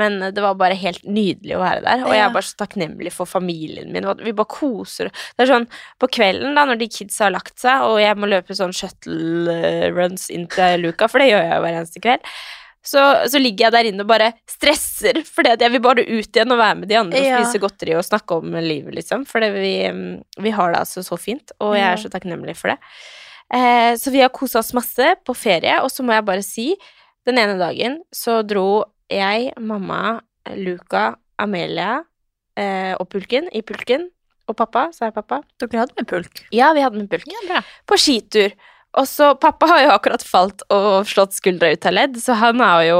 men det var bare helt nydelig å være der. Og jeg er bare så takknemlig for familien min. Vi bare koser Det er sånn på kvelden, da, når de kidsa har lagt seg, og jeg må løpe sånn shuttle eh, runs inn til luka, for det gjør jeg jo hver eneste kveld så, så ligger jeg der inne og bare stresser, fordi jeg vil bare ut igjen og være med de andre og spise godteri og snakke om livet, liksom. For vi, mm, vi har det altså så fint, og jeg er så takknemlig for det. Eh, så vi har kosa oss masse på ferie, og så må jeg bare si Den ene dagen så dro jeg, mamma, Luca, Amelia eh, og pulken i pulken. Og pappa, sa jeg pappa?
Dere hadde med pulk?
Ja, vi hadde med pulk.
Ja.
På skitur. Og så Pappa har jo akkurat falt og slått skuldra ut av ledd, så han er jo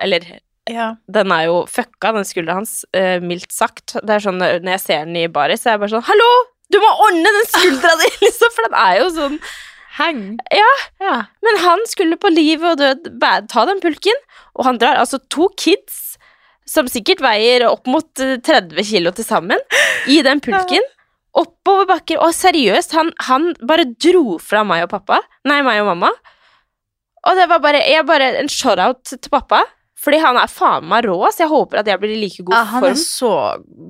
Eller
Ja.
den er jo fucka, den skuldra hans, uh, mildt sagt. Det er sånn når jeg ser den i baris, så er jeg bare sånn Hallo! Du må ordne den skuldra di, liksom! For den er jo sånn
Heng.
Ja.
Ja.
Men han skulle på liv og død ta den pulken, og han drar altså to kids som sikkert veier opp mot eh, 30 kilo til sammen, i den pulken. Oppover bakker. Og seriøst, han, han bare dro fra meg og pappa. Nei, meg og mamma. Og det var bare, jeg bare en shout-out til pappa. Fordi han er faen meg rå, så jeg håper at jeg blir i like god
Ja, han
form.
er så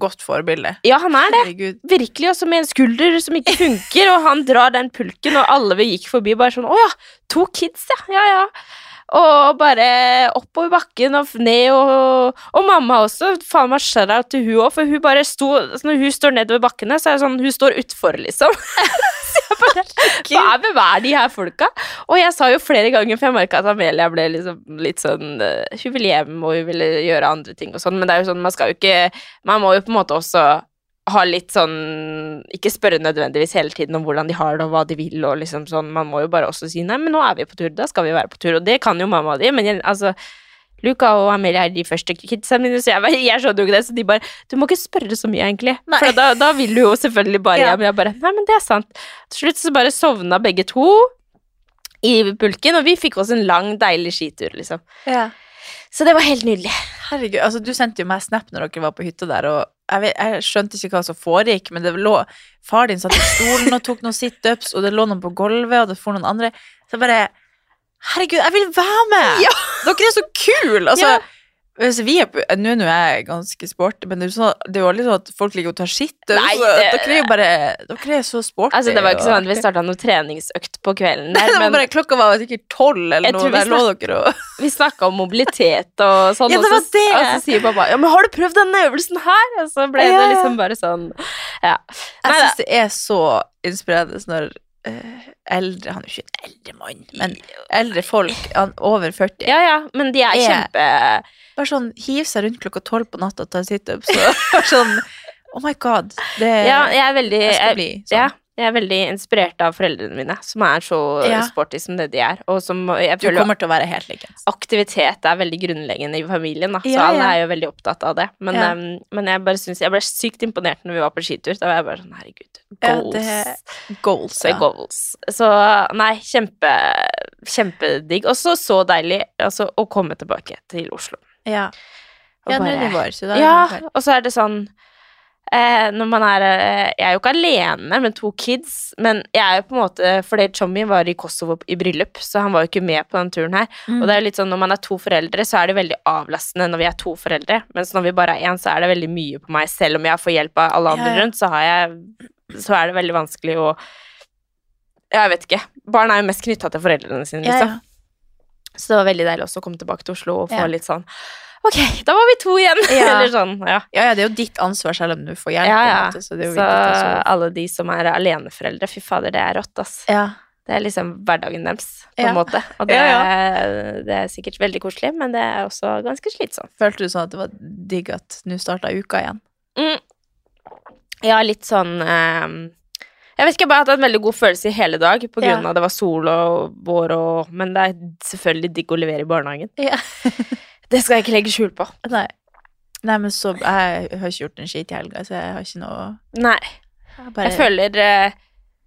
godt forbilde.
Ja, han er det.
Herregud.
Virkelig, også med en skulder som ikke funker, og han drar den pulken, og alle vi gikk forbi bare sånn Å ja, to kids, ja. Ja, ja. Og bare oppover bakken og ned, og, og mamma også. Faen meg shout-out til hun òg, for hun bare sto altså Når hun står nedover bakkene, så er det sånn Hun står utfor, liksom. så jeg bare Hva er hver de her folka? Og jeg sa jo flere ganger, for jeg merka at Amelia ble liksom litt sånn eh, Hun ville hjem, og hun ville gjøre andre ting og sånn, men det er jo sånn, man skal jo ikke Man må jo på en måte også ha litt sånn Ikke spørre nødvendigvis hele tiden om hvordan de har det og hva de vil, og liksom sånn Man må jo bare også si nei, men nå er vi på tur, da skal vi være på tur, og det kan jo mamma di, men jeg, altså Luca og Amelia er de første kidsa mine, så jeg, jeg skjønner jo ikke det. Så de bare Du må ikke spørre så mye, egentlig.
Nei.
For da, da vil du jo selvfølgelig bare
Ja.
Men Jeg bare Nei, men det er sant. Til slutt så bare sovna begge to i pulken, og vi fikk oss en lang, deilig skitur, liksom.
Ja.
Så det var helt nydelig.
Herregud, altså du sendte jo meg snap når dere var på hytta der, og jeg, vet, jeg skjønte ikke hva som foregikk, men det lå Far din satt i stolen og tok noen situps, og det lå noen på gulvet, og det for noen andre. Så jeg bare Herregud, jeg vil være med! Ja. Dere er så kule! Altså,
Ja.
Hvis vi er på Nå nå er jeg ganske sporty, men det er sånn, det er jo aldri sånn at folk ligger og tar skitt.
Nei, det-
Dere er bare Dere er så sporty.
Altså, det var ikke sånn at vi starta noe treningsøkt på kvelden der, men
bare, klokka var sikkert tolv eller noe. Der lå dere og
vi snakka om mobilitet og sånn,
Ja,
og, så, og så sier pappa Ja, men har du prøvd denne øvelsen her? Og så ble
Ja,
det liksom bare sånn Ja.
Jeg
Nei
syns det er så inspirerende når Uh, eldre Han er jo ikke en eldre mann, men eldre folk han, over 40
Ja, ja, men de er
Er-
kjempe
bare sånn hiv seg rundt klokka tolv på natta og ta situps. og Sånn, Oh my god. Det,
Ja, jeg er veldig
jeg skal bli sånn.
Ja, jeg er veldig inspirert av foreldrene mine, som er så
Ja.
sporty som det de er. Og som jeg
Du kommer til å være helt likens.
aktivitet er veldig grunnleggende i familien, da. Så
Ja,
alle er jo veldig opptatt av det. Men, em, men jeg bare synes Jeg ble sykt imponert når vi var på skitur. Da var jeg bare sånn Herregud. Goals.
det- Goals,
goals. Så nei, kjempe Kjempedigg. Og så så deilig altså, å komme tilbake til Oslo.
Ja,
Og
ja nå er
bare-
det vår, så da
Ja,
det
og så er det sånn eh, Når man er eh, Jeg er jo ikke alene med to kids, men jeg er jo på en måte Fordi Tommy var i Kosovo i bryllup, så han var jo ikke med på den turen her.
Mm.
Og det er jo litt sånn når man er to foreldre, så er det veldig avlastende når vi er to foreldre, mens når vi bare er én, så er det veldig mye på meg. Selv om jeg får hjelp av alle andre
Ja, ja.
rundt, så har jeg Så er det veldig vanskelig å Jeg vet ikke. Barn er jo mest knytta til foreldrene sine,
Ja,
liksom.
ja.
Så det var veldig deilig også å komme tilbake til Oslo og få
Ja.
litt sånn Ok, da var vi to igjen!
Ja.
Eller sånn, ja.
ja, ja, det er jo ditt ansvar selv om du får hjelp.
Ja, ja.
måte, så er
Så alle de som er aleneforeldre, fy fader, det er rått, ass.
Ja.
Det er liksom hverdagen deres, på
Ja.
en måte. Og det,
Ja,
det er sikkert veldig koselig, men det er også ganske slitsomt.
Følte du sånn at det var digg at nå starta uka igjen?
Mm. Ja, litt sånn ehm, Jeg vet ikke, jeg har bare hatt en veldig god følelse i hele dag, på grunn
Ja.
av det var sol og vår og Men det er selvfølgelig digg å levere i barnehagen.
Ja.
Det skal jeg ikke legge skjul på.
Nei. Nei, men så Jeg har ikke gjort en skit i helga, så jeg har ikke noe
Nei.
jeg bare,
Jeg føler eh,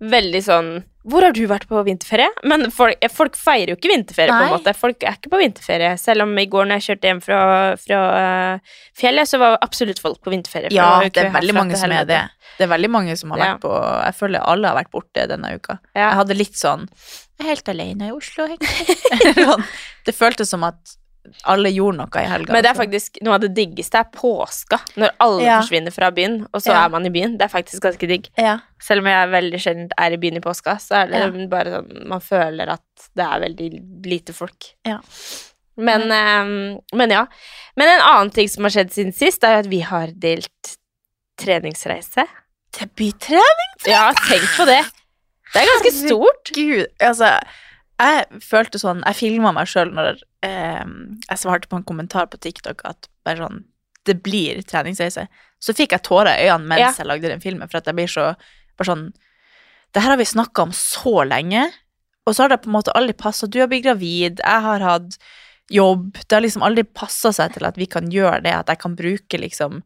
veldig sånn Hvor har du vært på vinterferie? Men folk, folk feirer jo ikke vinterferie, på en måte. Folk er ikke på vinterferie. Selv om i går når jeg kjørte hjem fra, fra uh, fjellet, så var absolutt folk på vinterferie.
Ja, det er veldig mange som er det. Det er veldig mange som har
Ja.
vært på Jeg føler alle har vært borte denne uka.
Ja.
Jeg hadde litt sånn Jeg er helt alene i Oslo, egentlig. Sånn, det føltes som at alle gjorde noe i helga.
Men det er faktisk noe av det diggeste er påska, når alle
Ja.
forsvinner fra byen, og så
Ja.
er man i byen. Det er faktisk ganske digg.
ja.
Selv om jeg veldig sjelden er i byen i påska, så er det bare sånn Man føler at det er veldig lite folk.
Ja.
Men, um, men ja. Men en annen ting som har skjedd siden sist, er jo at vi har delt treningsreise.
Debuttrening?
Ja, tenk på det. Det er ganske stort.
Gud, altså Jeg følte sånn Jeg filma meg sjøl når eh, jeg svarte på en kommentar på TikTok at bare sånn Det blir treningsreise. Så fikk jeg tårer i øynene mens
Ja.
jeg lagde den filmen, for at jeg blir så bare sånn Det her har vi snakka om så lenge, og så har det på en måte aldri passa. Du har blitt gravid, jeg har hatt jobb. Det har liksom aldri passa seg til at vi kan gjøre det, at jeg kan bruke liksom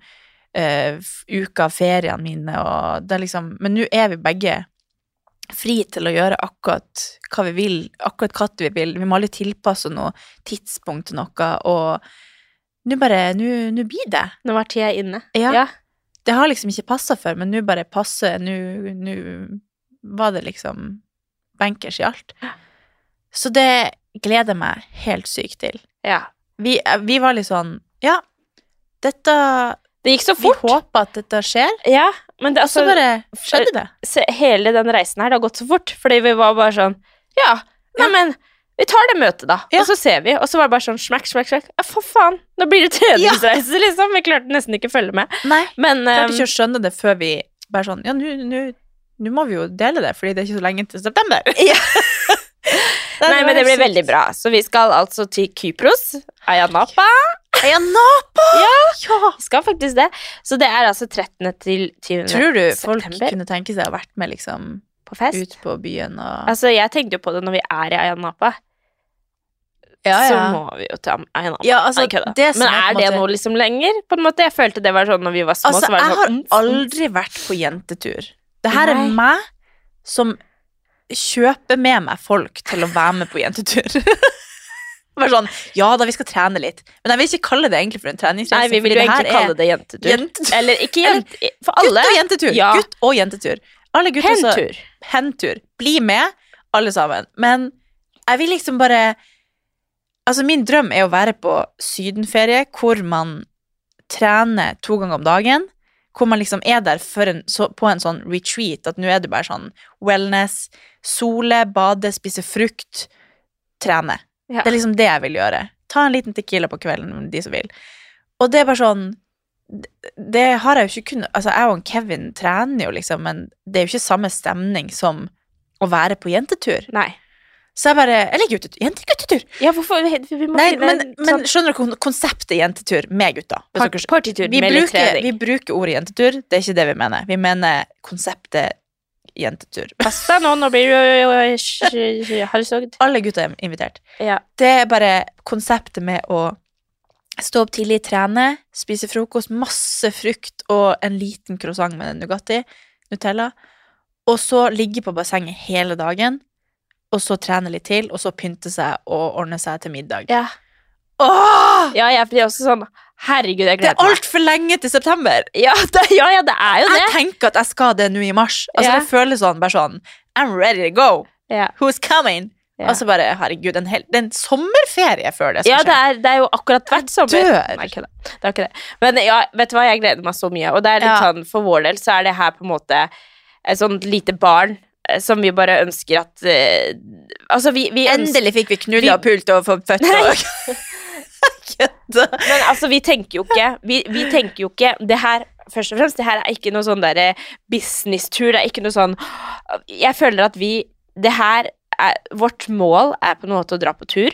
uh, uka av feriene mine og det er liksom Men nå er vi begge fri til å gjøre akkurat hva vi vil, akkurat hva vi vil. Vi må aldri tilpasse noe tidspunkt til noe, og nå bare Nå blir det.
Nå var tida inne.
Ja.
Ja.
Det har liksom ikke passa før, men nå bare passer. Nå var det liksom bankers i alt. Så det gleder jeg meg helt sykt til.
ja.
Vi, vi var litt sånn Ja, dette
Det gikk så fort.
Vi håper at dette skjer,
Ja, men det,
altså, så bare skjedde det.
hele den reisen her, det har gått så fort. Fordi vi var bare sånn Ja, neimen, vi tar det møtet, da.
Ja.
Og så ser vi. Og så var det bare sånn smakk, smakk, smakk. Ja, for faen! Nå blir det treningsreise, liksom. Vi klarte nesten ikke å følge med.
Nei.
Men
klarte
um,
ikke å skjønne det før vi bare sånn Ja, nå må vi jo dele det, fordi det er ikke så lenge til september.
Nei, men det blir veldig bra. Så vi skal altså til Kypros. Ayanapa.
Ayanapa! Ja!
Vi skal faktisk det. Så det er altså 13. til 20.
Tror du folk
september
kunne tenke seg å vært med liksom
på fest.
ut på byen og
Altså, jeg tenkte jo på det når vi er i Ayanapa.
Ja, ja.
Så må vi jo til Ayanapa.
Ja, altså,
Nei,
det
Men
er
er det
måte-
noe liksom lenger? På en måte, Jeg følte det var sånn når vi var små.
Altså,
så var det
jeg
sånn,
har
mm, mm.
aldri vært på jentetur. Det her
Nei.
er meg som kjøper med meg folk til å være med på jentetur. Bare sånn, ja da, vi skal trene litt. Men jeg vil ikke kalle det egentlig for en treningsreise.
Nei, vi vil jo egentlig kalle det jentetur.
jentetur.
Eller ikke jent... For alle.
Gutt og jentetur.
Ja.
Gutt og jentetur. Alle gutter så-
Hentur.
Hentur. Bli med, alle sammen. Men jeg vil liksom bare Altså, min drøm er å være på sydenferie hvor man trener to ganger om dagen. Hvor man liksom er der en, så, på en sånn retreat, at nå er det bare sånn wellness, sole, bade, spise frukt, trene.
Ja.
Det er liksom det jeg vil gjøre. Ta en liten tequila på kvelden, de som vil. Og det er bare sånn det- Det har jeg jo ikke kunnet Altså, jeg og Kevin trener jo, liksom, men det er jo ikke samme stemning som å være på jentetur.
Nei.
Så jeg bare Eller guttetur. Jenteguttetur.
Ja, hvorfor
Nei, men,
en
men
sånn
skjønner du kon- konseptet jentetur med gutta?
Partytur
vi
med litt trening.
vi bruker ordet jentetur, det er ikke det vi mener. Vi mener konseptet jentetur.
Pass deg nå, nå blir du halshogd.
Alle gutta er invitert.
Ja.
Det er bare konseptet med å stå opp tidlig, trene, spise frokost, masse frukt og en liten croissant med Nugatti, Nutella, og så ligge på bassenget hele dagen, og så trene litt til, og så pynte seg og ordne seg til middag.
Ja.
Åh!
ja, jeg blir også sånn Herregud, jeg gleder meg.
Det er altfor lenge til september!
Ja, det, ja, ja, det er jo det.
Jeg tenker at jeg skal det nå i mars. Altså,
Ja.
Det føles sånn, bare sånn I'm ready to go!
Ja.
Who's coming?
Ja.
Og så bare, herregud, en, hel, det en sommerferie før det skal
Ja,
skje.
det er, det er jo akkurat hvert sommer.
dør.
Nei, ikke Det er ikke det. Men ja, vet du hva, jeg gleder meg så mye. Og det er litt
Ja.
sånn, for vår del så er det her på en måte et sånt lite barn som vi bare ønsker at eh, Altså, vi, vi ønsker
Endelig fikk vi knulla
Vi-
og pult og fått født og Kødda.
Men altså, vi tenker jo ikke Vi, vi tenker jo ikke Det her Først og fremst, det her er ikke noe sånn derre businesstur. Det er ikke noe sånn Jeg føler at vi Det her er Vårt mål er på en måte å dra på tur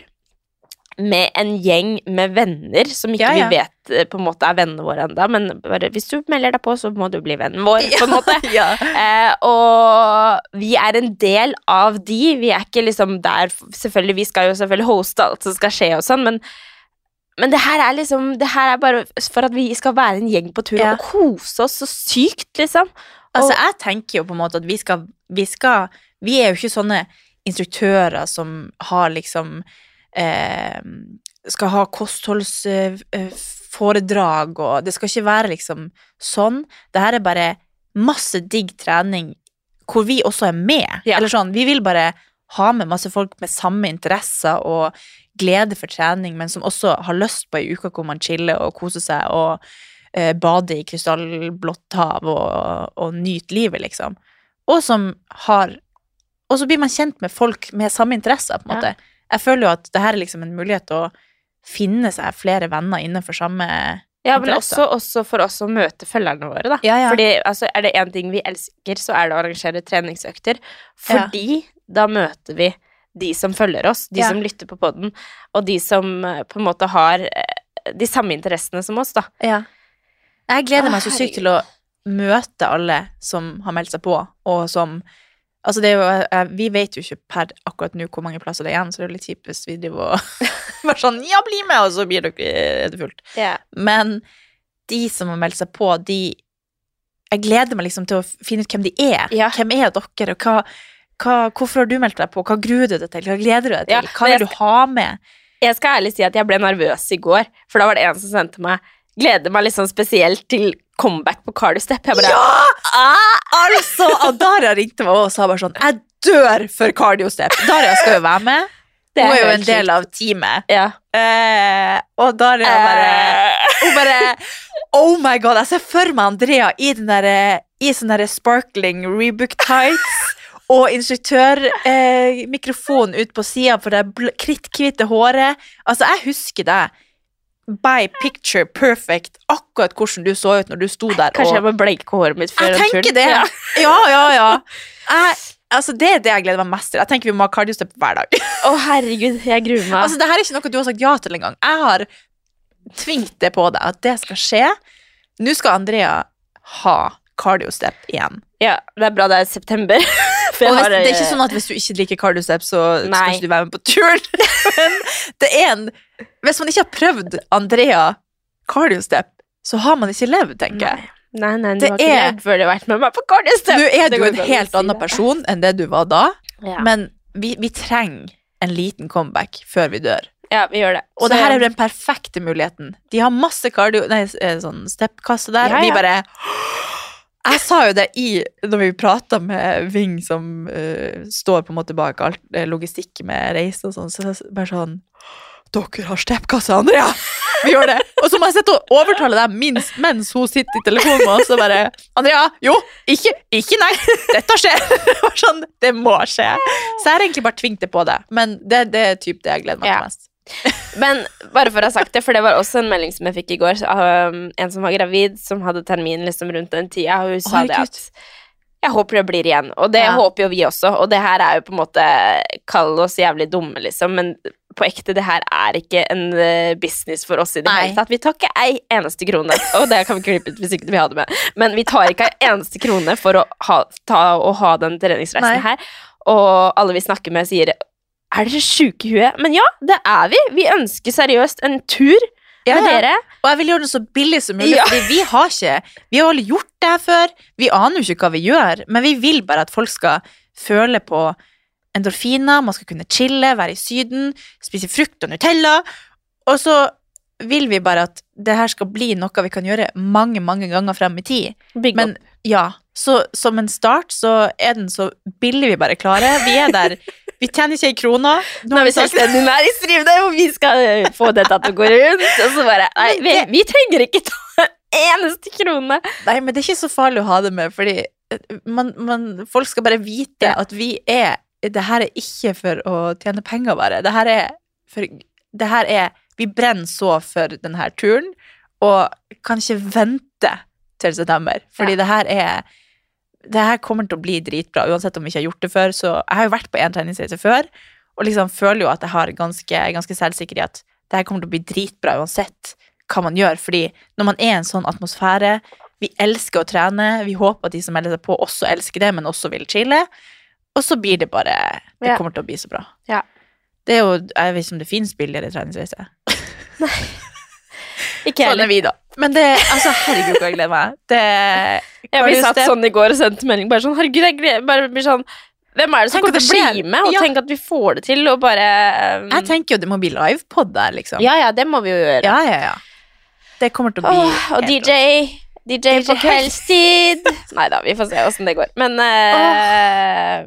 med en gjeng med venner som ikke
Ja, ja.
vi vet eh, på en måte er vennene våre ennå, men bare hvis du melder deg på, så må du bli vennen vår, på en måte.
Ja.
Eh, og vi er en del av de. Vi er ikke liksom der Selvfølgelig, vi skal jo selvfølgelig hoste alt som skal skje og sånn, men men det her er liksom Det her er bare for at vi skal være en gjeng på tur og kose oss så sykt, liksom.
Altså, jeg tenker jo på en måte at vi skal Vi, skal, vi er jo ikke sånne instruktører som har liksom eh, Skal ha kostholdsforedrag, og det skal ikke være liksom sånn. Det her er bare masse digg trening hvor vi også er med.
Ja.
Eller sånn, vi vil bare ha med masse folk med samme interesser og glede for trening, men som også har lyst på ei uke hvor man chiller og koser seg og eh, bader i krystallblått hav og, og nyter livet, liksom. Og som har Og så blir man kjent med folk med samme interesser, på en
Ja.
Jeg føler jo at det her er liksom en mulighet til å finne seg flere venner innenfor samme
Ja, men også, også for oss å møte følgerne våre, da.
Ja, ja.
Fordi altså, er det én ting vi elsker, så er det å arrangere treningsøkter. Fordi da møter vi de som følger oss, de
Ja.
som lytter på podden, og de som eh, på en måte har eh, de samme interessene som oss, da.
Ja. Jeg gleder meg så sykt til å møte alle som har meldt seg på, og som Altså, det er jo Vi vet jo ikke per akkurat nå hvor mange plasser det er igjen, så det er jo litt kjipt hvis vi driver og bare sånn Ja, bli med! Og så blir er det fullt. Men de som har meldt seg på, de Jeg gleder meg liksom til å finne ut hvem de er.
Yeah.
Hvem er dere, og hva, hva Hvorfor har du meldt deg på? Hva gruer du deg til? Hva gleder du deg til?
Ja,
hva vil du ha med?
Jeg skal ærlig si at jeg ble nervøs i går, for da var det en som sendte meg Gleder meg liksom spesielt til comeback på Cardi Step. Jeg bare
Altså, Adara ringte meg og sa bare sånn Jeg dør for cardiostep. Daria skal jo være med.
Det
Hun er jo
en
en del av teamet.
Ja.
Eh, og Daria bare
Eh,
Hun bare Oh my god, jeg ser for meg Andrea i den der, i sånn sparkling rebook tights og instruktørmikrofon eh, ut på sida for det kritthvite håret. Altså, jeg husker deg by picture perfect, akkurat hvordan du så ut når du sto der
Kanskje jeg må bleike håret mitt før
Jeg tenker det!
Ja.
Ja, ja. Jeg, altså, det er det jeg gleder meg mest til. Jeg tenker vi må ha kardiostep hver dag.
Å, herregud, jeg gruer meg.
Altså, det her er ikke noe du har sagt ja til engang. Jeg har tvingt det på deg, at det skal skje. Nå skal Andrea ha kardiostep igjen.
ja, det er bra det er september. For
Og hvis,
har,
det er ikke
eh,
sånn at hvis du ikke drikker cardiostep, så
Nei.
skal ikke du være med på turen. Men det er en Hvis man ikke har prøvd Andrea cardiostep, så har man ikke levd, tenker jeg.
Nei, nei, du
Det
har ikke levd før du har vært med meg på cardiostep.
Nå er du en helt annen person enn det du var da,
Ja.
men vi, vi trenger en liten comeback før vi dør.
ja, vi gjør det.
Og
Så-
det her er jo den perfekte muligheten. De har masse cardio, nei, eh, sånn step-kasse der.
Ja,
Vi
ja.
bare Jeg sa jo det i Når vi prata med Ving, som uh, står på en måte bak alt eh, logistikk med reise og sånn, så bare sånn Dere har step-kasse, Andrea! Vi gjør det. Og så må jeg sitte og overtale dem minst, mens hun sitter i telefonen med oss og bare Andrea, jo, ikke, ikke nei. Dette skjer. Sånn, det må skje. Så jeg har egentlig bare tvingt det på det. Men det, det er typ det jeg gleder meg til mest.
Men bare for å ha sagt det, for det var også en melding som jeg fikk i går. så, um, en som var gravid, som hadde termin liksom rundt den tida, og hun sa det at jeg håper det blir igjen, og det
Ja.
håper jo vi også. Og det her er jo på en måte Kall oss jævlig dumme, liksom, men på ekte, det her er ikke en eh, business for oss i det hele tatt. Vi tar ikke ei eneste krone, og det kan vi klippe ut hvis ikke vi har det med, men vi tar ikke ei eneste krone for å ha, ta, å ha den treningsreisen
Nei.
her. Og alle vi snakker med, sier er dere sjuke i huet? Men ja, det er vi. Vi ønsker seriøst en tur
Ja,
med dere.
Og jeg vil gjøre det så billig som mulig,
Ja.
vi har ikke Vi har aldri gjort det her før. Vi aner jo ikke hva vi gjør, men vi vil bare at folk skal føle på endorfiner, man skal kunne chille, være i Syden, spise frukt og Nutella. Og så vil vi bare at det her skal bli noe vi kan gjøre mange, mange ganger frem i tid.
Big
Men
up.
Ja, så som en start så er den så billig vi bare klarer. Vi er der Vi tjener ikke ei krone.
Nå har vi selvstendig næringsdrivende, og vi skal eh, få dette til å gå rundt. Og så bare Nei, vi, vi trenger ikke ta en eneste krone.
Nei, men det er ikke så farlig å ha det med, fordi eh, man, man, folk skal bare vite at vi er Det her er ikke for å tjene penger, bare. Det her er for Det her er Vi brenner så for denne turen, og kan ikke vente til september, fordi
Ja.
det her er det her kommer til å bli dritbra, uansett om vi ikke har gjort det før. Så jeg har jo vært på en treningsreise før, og liksom føler jo at jeg har ganske, ganske selvsikker i at det her kommer til å bli dritbra uansett hva man gjør. Fordi når man er i en sånn atmosfære, vi elsker å trene, vi håper at de som melder seg på, også elsker det, men også vil chille. Og så blir det bare Det
Ja.
kommer til å bli så bra.
Ja.
Det er jo Jeg vet ikke om det finnes billigere treningsreise.
Ikke
Sånn er vi, da. Men det Altså, herregud, jeg gleder meg. Det
Ja, vi satt
det?
sånn i går og sendte melding bare sånn Herregud, jeg gleder bare blir sånn Hvem er det som kommer til å bli med? Og
Ja.
tenk at vi får det til, og bare um,
Jeg tenker jo det må bli livepod der, liksom.
Ja, ja, det må vi jo gjøre.
ja, ja. ja. Det kommer til å bli
Åh, og DJ DJ på kveldstid. Nei da, vi får se åssen det går. Men eh,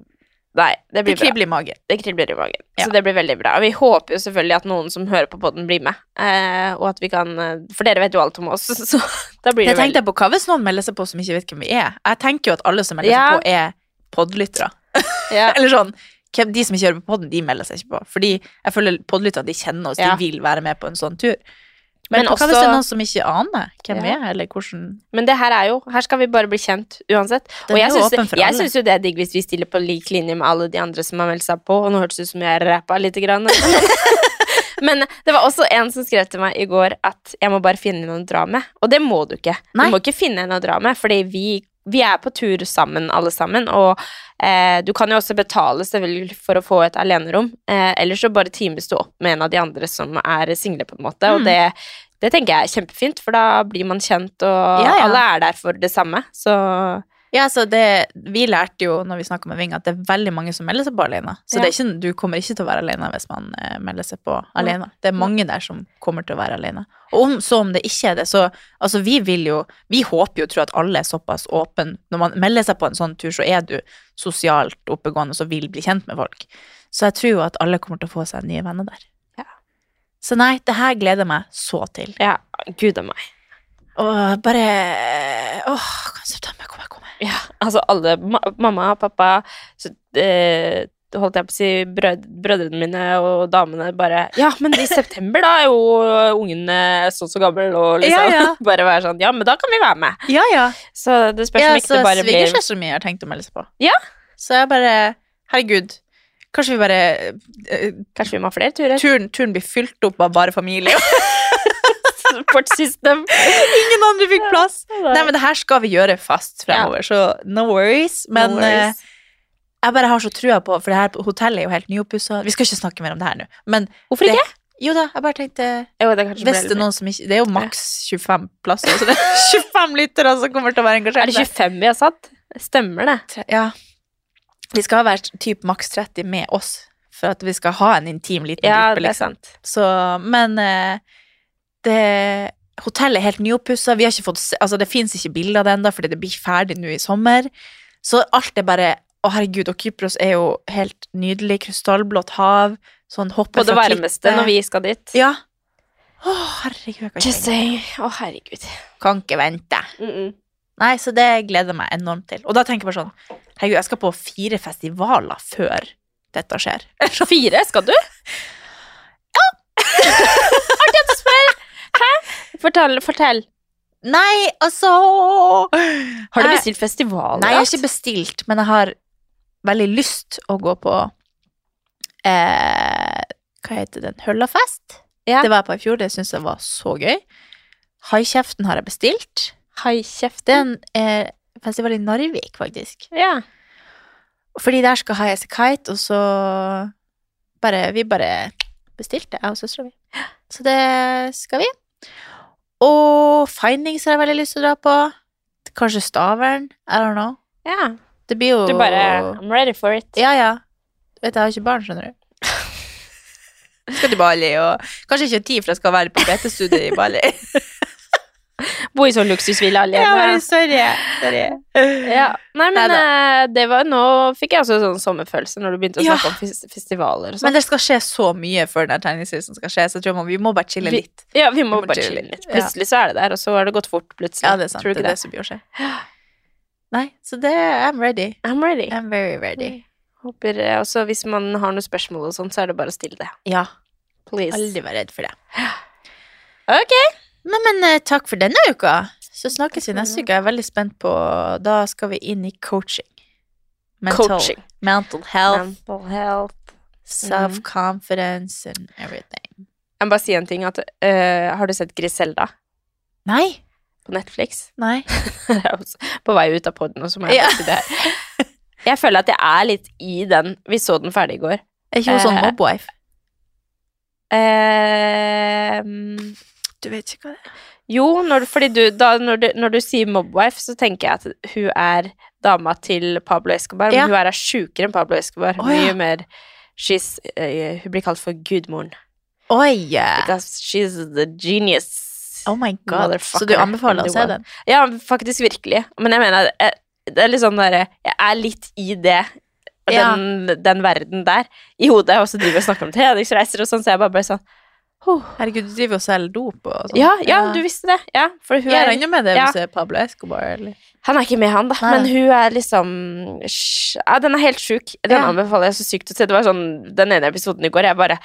Nei, det
Det
blir bra.
kribler i magen.
Det kribler i magen.
Ja.
Så det blir veldig bra. Og vi håper jo selvfølgelig at noen som hører på podden, blir med. Eh, og at vi kan eh, For dere vet jo alt om oss, så da blir det
Jeg
veldig
tenkte på hva hvis noen melder seg på som ikke vet hvem vi er? Jeg tenker jo at alle som melder
Ja.
seg på, er podlyttere.
ja.
Eller sånn De som ikke hører på podden, de melder seg ikke på. Fordi jeg føler podlyttere de kjenner oss, de vil være med på en sånn tur. Men,
Men
hva hvis
også-
det er noen som ikke aner hvem vi
Ja.
er, eller hvordan
Men det her er jo Her skal vi bare bli kjent uansett.
Den
og jeg syns, jo det er digg hvis vi stiller på lik linje med alle de andre som har meldt seg på. Og nå hørtes det ut som jeg rappa lite grann. Men det var også en som skrev til meg i går at jeg må bare finne noen å dra med. Og det må du ikke.
Nei.
Du må ikke finne en å dra med, fordi vi, vi er på tur sammen, alle sammen. Og eh, du kan jo også betale selvfølgelig for å få et alenerom. Eh, eller så bare times du opp med en av de andre som er single, på en måte. Og
Mm.
det, det tenker jeg er kjempefint, for da blir man kjent, og
Ja, ja.
alle er der for det samme. Så
Ja, så det, Vi lærte jo når vi snakka med Ving, at det er veldig mange som melder seg på alene. Så
Ja.
det ikke, du kommer ikke til å være alene hvis man eh, melder seg på alene. Det er mange der som kommer til å være alene. Og om, så om det ikke er det, så Altså, vi vil jo Vi håper jo tror at alle er såpass åpne. Når man melder seg på en sånn tur, så er du sosialt oppegående og vil bli kjent med folk. Så jeg tror jo at alle kommer til å få seg nye venner der.
Ja.
Så nei, det her gleder jeg meg så til.
ja, gud a meg.
Og bare Åh, kan september komme.
Ja, altså alle ma Mamma, pappa, så, eh, holdt jeg på å si brød, brødrene mine og damene bare Ja, men i september, da er jo ungene så så gammel, og liksom
Ja, ja.
bare være sånn Ja, men da kan vi være med.
Ja, ja.
Så det spørs
Ja,
om ikke
så
det bare blir
svigersøstera mi har tenkt å melde seg på.
Ja.
Så jeg bare Herregud. Kanskje vi bare uh,
Kanskje vi må ha flere turer?
turen, turen blir fylt opp av bare familie.
Support system.
Ingen andre fikk plass. Nei, men det her skal vi gjøre fast fremover, så no worries. Men
No worries.
eh, jeg bare har så trua på For det her hotellet er jo helt nyoppussa. Vi skal ikke snakke mer om det her nå. Men
Hvorfor
det,
ikke?
Jo da, jeg bare tenkte
Jo, det
Hvis det er noen som ikke Det er jo maks 25 plasser, så det er 25 lyttere som kommer til å være
engasjert.
Er
det 25 vi har satt? Stemmer det?
Ja. Vi skal ha vært typ maks 30 med oss, for at vi skal ha en intim liten
Ja,
gruppe, liksom. Så, men eh, det Hotellet er helt nyoppussa. Vi har ikke fått se, altså det fins ikke bilder av det ennå, fordi det blir ferdig nå i sommer. Så alt er bare Å, herregud, og Kypros er jo helt nydelig. Krystallblått hav. Sånn hoppe
På det varmeste når vi skal dit.
Ja. Å, herregud, jeg kan
Just
ikke,
saying. Å, herregud.
kan ikke vente.
Mm -mm.
Nei, så det gleder jeg meg enormt til. Og da tenker jeg bare sånn Herregud, jeg skal på fire festivaler før dette skjer.
Fire, skal du? Ja! Artig at du spør. Hæ? Fortell. fortell.
Nei, altså
Har du bestilt festivaler?
Nei, jeg har ikke bestilt, men jeg har veldig lyst å gå på eh, Hva heter den? Høllafest?
Ja.
Det var jeg på i fjor, det syns jeg var så gøy. Haikjeften har jeg bestilt.
Haikjeften?
Det er en eh, festival i Narvik, faktisk.
Ja.
Fordi der skal High As A Kite, og så bare Vi bare bestilte, jeg og søstera mi. Så det skal vi. Og Findings har jeg veldig lyst til å dra på. Kanskje Stavern. I don't know.
ja.
Det blir jo
Du bare I'm ready for it.
Ja, ja. Du vet, jeg har ikke barn, skjønner du. skal til Bali, og kanskje ikke tid, for jeg skal være på PT-studiet i Bali.
Bo i sånn luksusvilla alene.
Ja, sorry. sorry.
Ja. Nei, men
Neida.
eh, det var Nå fikk jeg også sånn sommerfølelse når du begynte å
Ja.
snakke om fes festivaler og sånn.
Men det skal skje så mye før den tegningsvisen skal skje, så jeg tror man, vi må bare chille
Vi-
litt.
Ja, vi må
Vi må
bare
chille
litt. Plutselig så er det der, og så har det gått fort plutselig.
Ja, det er sant.
Tror
Det
du
er
ikke
det som blir å skje. Nei, så det I'm ready.
I'm ready.
I'm very ready.
Håper eh, også hvis man har noen spørsmål og sånn, så er det bare å stille det.
Ja.
Please.
Aldri vær redd for det.
Ok.
Nei, men eh, takk for denne uka. Så snakkes vi neste uke. Jeg er veldig spent på Da skal vi inn i coaching. Mental,
Coaching.
mental health,
Mental health.
self-confidence and everything.
Jeg må bare si en ting. At, uh, har du sett Griselda
Nei.
på Netflix?
Nei.
På vei ut av poden, og så må jeg
Ja.
si det her. Jeg føler at jeg er litt i den. Vi så den ferdig i går.
Er ikke hun sånn
Eh,
mobwife?
Ehm,
Du vet ikke hva det er?
jo, når, fordi du, da, når, du, når du sier mobwife, så tenker jeg at hun er dama til Pablo Escobar.
Ja.
Men hun er sjukere enn Pablo Escobar.
Ja.
Mye mer she's, uh, Hun blir kalt for gudmoren.
Oi!
Because she's the genius.
Oh my god. Så du anbefaler å se den?
Ja, faktisk virkelig. Men jeg mener eh, Det er litt sånn derre Jeg er litt i det.
Ja.
Den, den verden der i hodet, og så driver vi og snakker om treningsreiser og sånn, så jeg bare ble sånn.
Herregud, du driver og selger dop og sånn.
Ja, ja, du visste det. Ja, for hun
Jeg
er,
regner med det
ja.
hvis det er Pablo Escobar, eller?
Han er ikke med, han, da.
Nei.
Men hun er liksom Ja, den er helt sjuk. Den
Ja.
anbefaler jeg så sykt å se. Det var sånn den ene episoden i går, jeg bare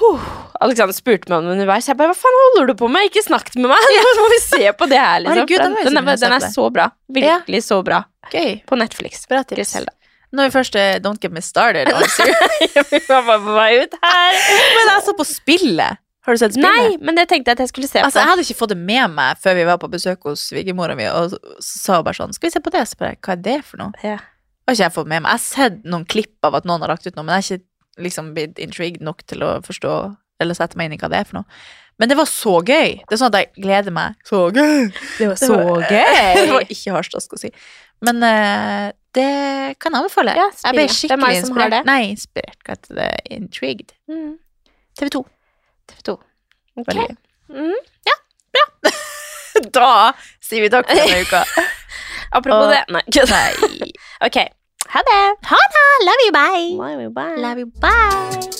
huh. Alexander spurte meg om underveis. Jeg bare 'hva faen holder du på med?' Ikke snakk med meg! Nå må vi se på det her, liksom.
Herregud,
den, den,
den,
er, den er så bra. Virkelig så bra.
Gøy.
På Netflix.
Bra tips.
Griselda.
Når vi først er Don't Get Me Started on.
Vi var bare på vei ut her.
Men jeg så på spillet. Har du sett spillet?
Nei, men det tenkte jeg at jeg skulle se på.
Altså, jeg hadde ikke fått det med meg før vi var på besøk hos svigermora mi, og sa bare sånn Skal vi se på det? Så bare, hva er det for noe?
Ja.
Har ikke jeg fått med meg. Jeg har sett noen klipp av at noen har lagt ut noe, men jeg har ikke liksom blitt intrigued nok til å forstå eller sette meg inn i hva det er for noe. Men det var så gøy. Det er sånn at jeg gleder meg. Så gøy!
Det var
Det var- det var ikke harstask å si. Men eh, det kan jeg anbefale.
Ja,
jeg ble. Skikkelig inspirert.
det.
Nei, inspirert. Hva heter det? Intrigued.
Mm.
TV 2.
TV 2. Ok.
Veldig.
Mm.
Da sier vi takk for denne uka.
Apropos
Og-
det Nei.
Nei.
Ok. Ha det.
Ha det! Love you, bye!
Love you, bye.
Love you, bye!